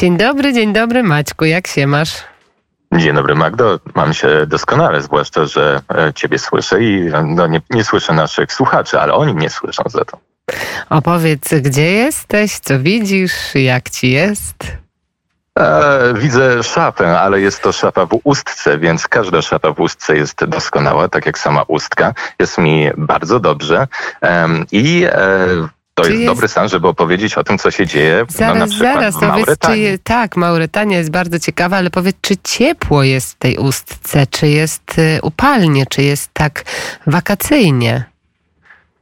Dzień dobry, dzień dobry Maćku, jak się masz? Dzień dobry Magdo, mam się doskonale, zwłaszcza, że e, Ciebie słyszę i no, nie, nie słyszę naszych słuchaczy, ale oni mnie słyszą za to. Opowiedz, gdzie jesteś, co widzisz, jak ci jest? E, widzę szafę, ale jest to szafa w ustce, więc każda szafa w ustce jest doskonała, tak jak sama ustka. Jest mi bardzo dobrze i e, to jest, jest, dobry stan, żeby opowiedzieć o tym, co się dzieje zaraz, no, na przykład zaraz, w Mauretanii. Czy, tak, Mauretania jest bardzo ciekawa, ale powiedz, czy ciepło jest w tej ustce, czy jest y, upalnie, czy jest tak wakacyjnie?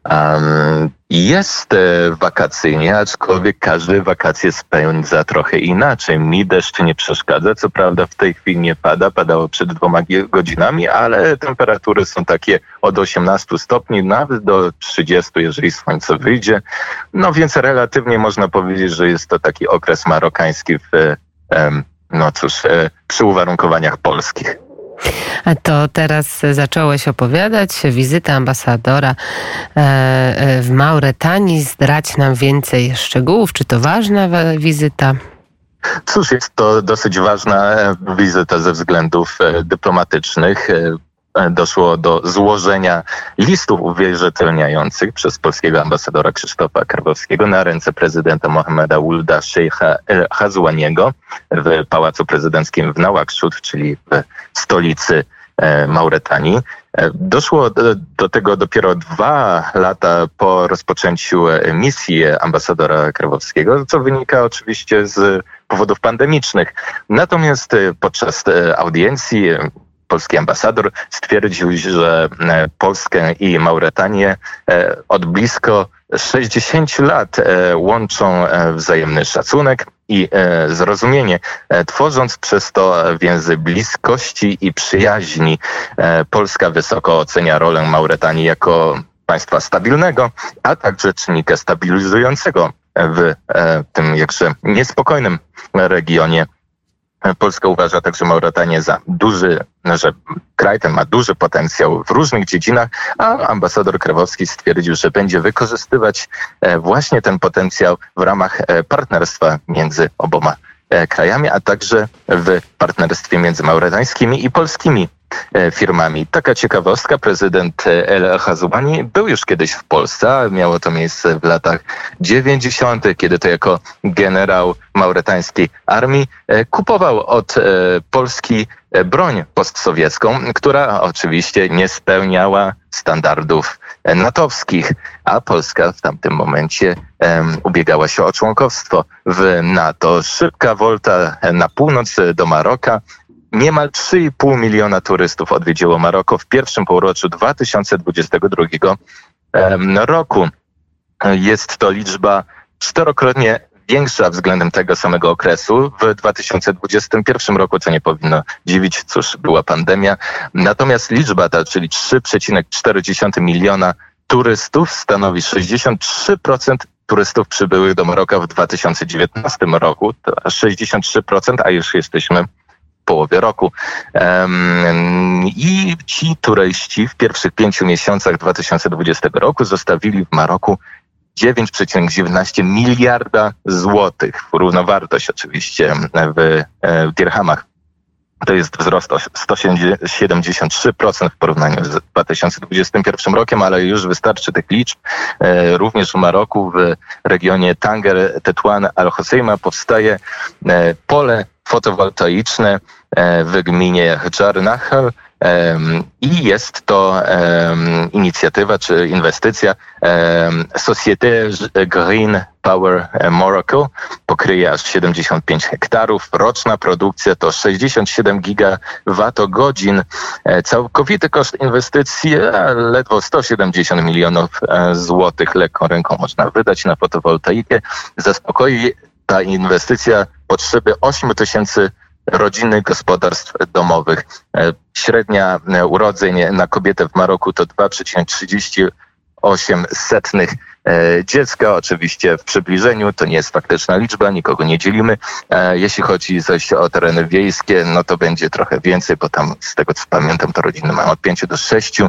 Um, jest e, wakacyjnie, aczkolwiek każdy wakacje spędza trochę inaczej. Mi deszcz nie przeszkadza, co prawda w tej chwili nie pada, padało przed dwoma godzinami, ale temperatury są takie od 18 stopni nawet do 30, jeżeli słońce wyjdzie. No więc relatywnie można powiedzieć, że jest to taki okres marokański w, no cóż, e, przy uwarunkowaniach polskich. To teraz zacząłeś opowiadać. Wizyta ambasadora e, e, w Mauretanii. Zdrać nam więcej szczegółów. Czy to ważna wizyta? Cóż, jest to dosyć ważna e, wizyta ze względów dyplomatycznych. E, doszło do złożenia listów uwierzytelniających przez polskiego ambasadora Krzysztofa Karwowskiego na ręce prezydenta Mohameda Wulda Sheikha Hazłaniego w Pałacu Prezydenckim w Nałakszut, czyli w stolicy e, Mauretanii. E, doszło do, do, tego dopiero dwa lata po rozpoczęciu misji ambasadora Krawowskiego, co wynika oczywiście z powodów pandemicznych. Natomiast podczas audiencji polski ambasador stwierdził, że e, Polskę i Mauretanię e, od blisko 60 lat e, łączą wzajemny szacunek i zrozumienie, tworząc przez to więzy bliskości i przyjaźni. Polska wysoko ocenia rolę Mauretanii jako państwa stabilnego, a także czynnika stabilizującego w tym jakże niespokojnym regionie Polska uważa także Mauretanię za duży, że kraj ten ma duży potencjał w różnych dziedzinach, a ambasador Krawowski stwierdził, że będzie wykorzystywać e, właśnie ten potencjał w ramach e, partnerstwa między oboma e, krajami, a także w partnerstwie między mauretańskimi i polskimi E, firmami. Taka ciekawostka, prezydent El Hazwani był już kiedyś w Polsce, miało to miejsce w latach 90., kiedy to jako generał mauretańskiej armii e, kupował od e, Polski broń postsowiecką, która oczywiście nie spełniała standardów natowskich, a Polska w tamtym momencie um, ubiegała się o członkowstwo w NATO. Szybka wolta na północ do Maroka Niemal 3,5 miliona turystów odwiedziło Maroko w pierwszym półroczu 2022 roku. Jest to liczba czterokrotnie większa względem tego samego okresu w 2021 roku, co nie powinno dziwić, cóż, była pandemia. Natomiast liczba ta, czyli 3,4 miliona turystów, stanowi 63% turystów przybyłych do Maroka w 2019 roku. To 63%, a już jesteśmy połowie roku. I ci turyści w pierwszych pięciu miesiącach 2020 roku zostawili w Maroku 9,19 miliarda złotych. Równowartość oczywiście w, w dirhamach. To jest wzrost o 173% w porównaniu z 2021 rokiem, ale już wystarczy tych liczb. E, również w Maroku, w regionie Tanger, Tetuan, Al-Hoceima powstaje e, pole fotowoltaiczne e, w gminie Hjarnachal i jest to inicjatywa czy inwestycja Société Green Power Morocco. Pokryje aż 75 hektarów. Roczna produkcja to 67 gigawattogodzin. E, całkowity koszt inwestycji e, ledwo 170 milionów złotych. Lekką ręką można wydać na fotowoltaikę. Zaspokoi ta inwestycja potrzeby 8 tysięcy rodzinnych gospodarstw domowych. E, średnia e, urodzeń na kobietę w Maroku to 2,38 setnych e, dziecka. Oczywiście w przybliżeniu to nie jest faktyczna liczba, nikogo nie dzielimy. Jeśli chodzi zaś o tereny wiejskie, no to będzie trochę więcej, bo tam z tego co pamiętam, to rodziny mają od 5 do 6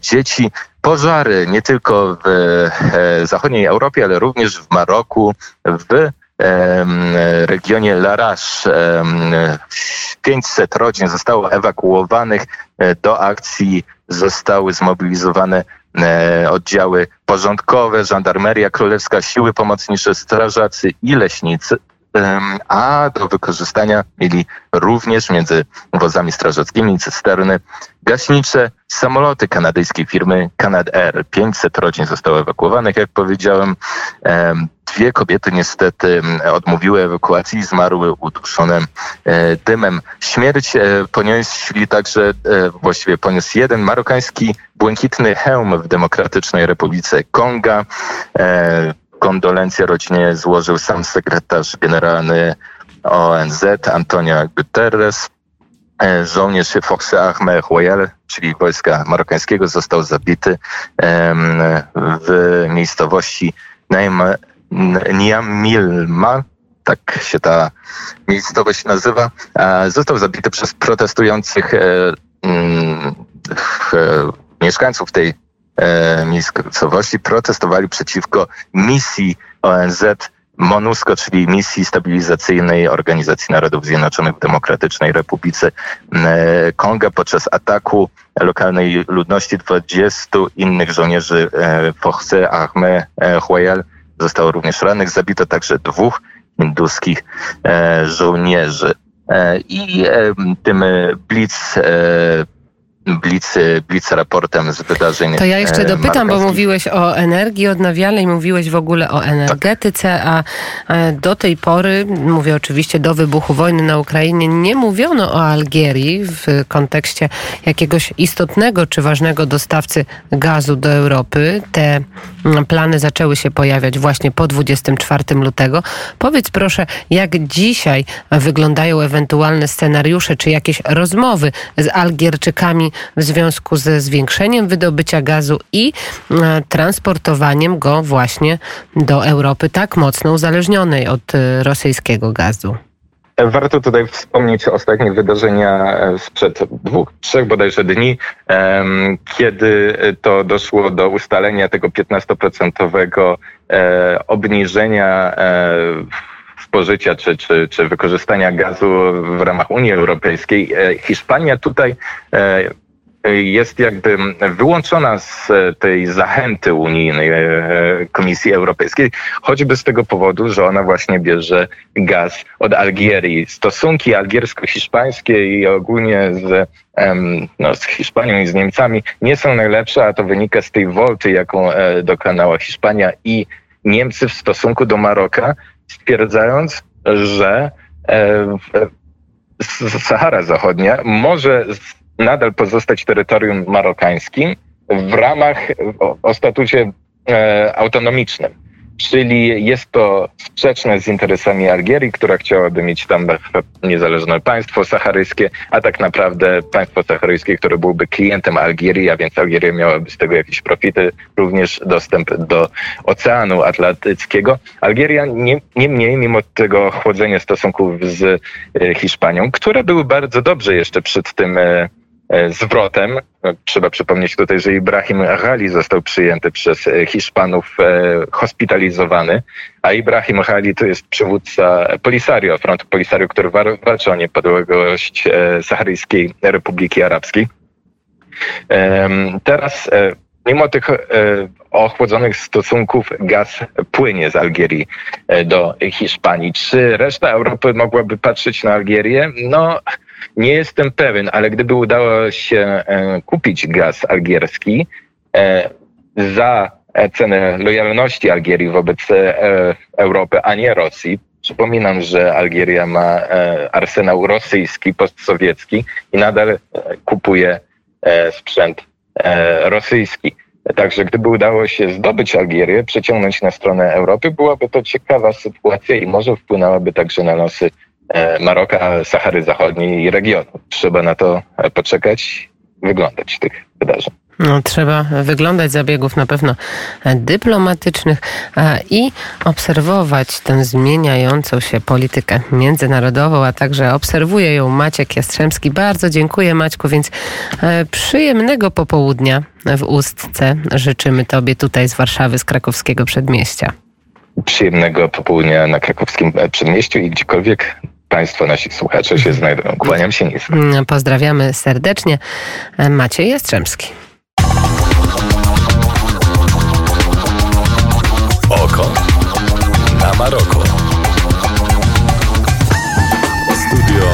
dzieci. Pożary nie tylko w zachodniej Europie, ale również w Maroku, w regionie Larache 500 rodzin zostało ewakuowanych. Do akcji zostały zmobilizowane oddziały porządkowe, żandarmeria królewska, siły pomocnicze, strażacy i leśnicy a do wykorzystania mieli również między wozami strażackimi cysterny gaśnicze samoloty kanadyjskiej firmy Canad Air. 500 rodzin zostało ewakuowanych, jak powiedziałem. Dwie kobiety niestety odmówiły ewakuacji i zmarły uduszone e, dymem. Śmierć e, ponieśli także, e, właściwie poniósł jeden marokański błękitny hełm w Demokratycznej Republice Konga kondolencje rodzinie złożył sam sekretarz generalny ONZ Antonio Guterres. E, żołnierz Foxe Ahmed Royal, czyli wojska marokańskiego, został zabity w miejscowości Niamilma, tak się ta miejscowość nazywa. Został zabity przez protestujących e, mm, mieszkańców tej e, miejscowości protestowali przeciwko misji ONZ MONUSCO, czyli misji stabilizacyjnej Organizacji Narodów Zjednoczonych w Demokratycznej Republice e, Konga podczas ataku lokalnej ludności 20 innych żołnierzy e, Fochce Ahmed Huayal zostało również rannych. Zabito także dwóch hinduskich e, żołnierzy. I tym Blitz blitz, blitz raportem z wydarzeń. To ja jeszcze e, dopytam, bo mówiłeś o energii odnawialnej, mówiłeś w ogóle o energetyce, a do tej pory, mówię oczywiście do wybuchu wojny na Ukrainie, nie mówiono o Algierii w kontekście jakiegoś istotnego czy ważnego dostawcy gazu do Europy. Te mm, plany zaczęły się pojawiać właśnie po 24 lutego. Powiedz proszę, jak dzisiaj wyglądają ewentualne scenariusze, czy jakieś rozmowy z Algierczykami w związku ze zwiększeniem wydobycia gazu i e, transportowaniem go właśnie do Europy, tak mocno uzależnionej od e, rosyjskiego gazu. Warto tutaj wspomnieć o ostatnich wydarzenia e, sprzed dwóch, trzech bodajże dni, kiedy to doszło do ustalenia tego 15% obniżenia spożycia czy, czy, czy wykorzystania gazu w ramach Unii Europejskiej. Hiszpania tutaj jest jakby wyłączona z tej zachęty unijnej e, Komisji Europejskiej, choćby z tego powodu, że ona właśnie bierze gaz od Algierii. Stosunki algiersko-hiszpańskie i ogólnie z, no, z Hiszpanią i z Niemcami nie są najlepsze, a to wynika z tej wolty, jaką e, dokonała Hiszpania i Niemcy w stosunku do Maroka, stwierdzając, że e, Sahara Zachodnia może nadal pozostać terytorium marokańskim w ramach o, o statucie e, autonomicznym. Czyli jest to sprzeczne z interesami Algierii, która chciałaby mieć tam niezależne państwo saharyjskie, a tak naprawdę państwo saharyjskie, które byłoby klientem Algierii, a więc Algieria miałaby z tego jakieś profity, również dostęp do Oceanu Atlantyckiego. Algieria nie, nie mniej, mimo tego chłodzenia stosunków z e, Hiszpanią, które były bardzo dobrze jeszcze przed tym E, zwrotem. No, trzeba przypomnieć tutaj, że Ibrahim Ghali został przyjęty przez e, Hiszpanów e, hospitalizowany, a Ibrahim Ghali to jest przywódca Polisario, frontu Polisario, który walczy o niepodległość Saharyjskiej Republiki Arabskiej. Teraz mimo tych ochłodzonych stosunków gaz płynie z Algierii do Hiszpanii. Czy reszta Europy mogłaby patrzeć na Algierię? No, nie jestem pewien, ale gdyby udało się e, kupić gaz algierski e, za cenę lojalności Algierii wobec e, Europy, a nie Rosji, Przypominam, że Algieria ma arsenał rosyjski, postsowiecki i nadal kupuje sprzęt rosyjski. Także gdyby udało się zdobyć Algierię, przeciągnąć na stronę Europy, byłaby to ciekawa sytuacja i może wpłynęłaby także na losy E, Maroka, Sahary Zachodniej i regionu. Trzeba na to poczekać, wyglądać tych wydarzeń. No, trzeba wyglądać zabiegów na pewno dyplomatycznych i obserwować tę zmieniającą się politykę międzynarodową, a także obserwuje ją Maciek Jastrzębski. Bardzo dziękuję Maćku, więc e, przyjemnego popołudnia w Ustce życzymy Tobie tutaj z Warszawy, z krakowskiego przedmieścia. przyjemnego popołudnia na krakowskim przedmieściu i gdziekolwiek Państwo, nasi słuchacze się znajdą. Kłaniam się nisko. Mm, pozdrawiamy serdecznie. Maciej Jastrzębski. Oko na Maroko. Studio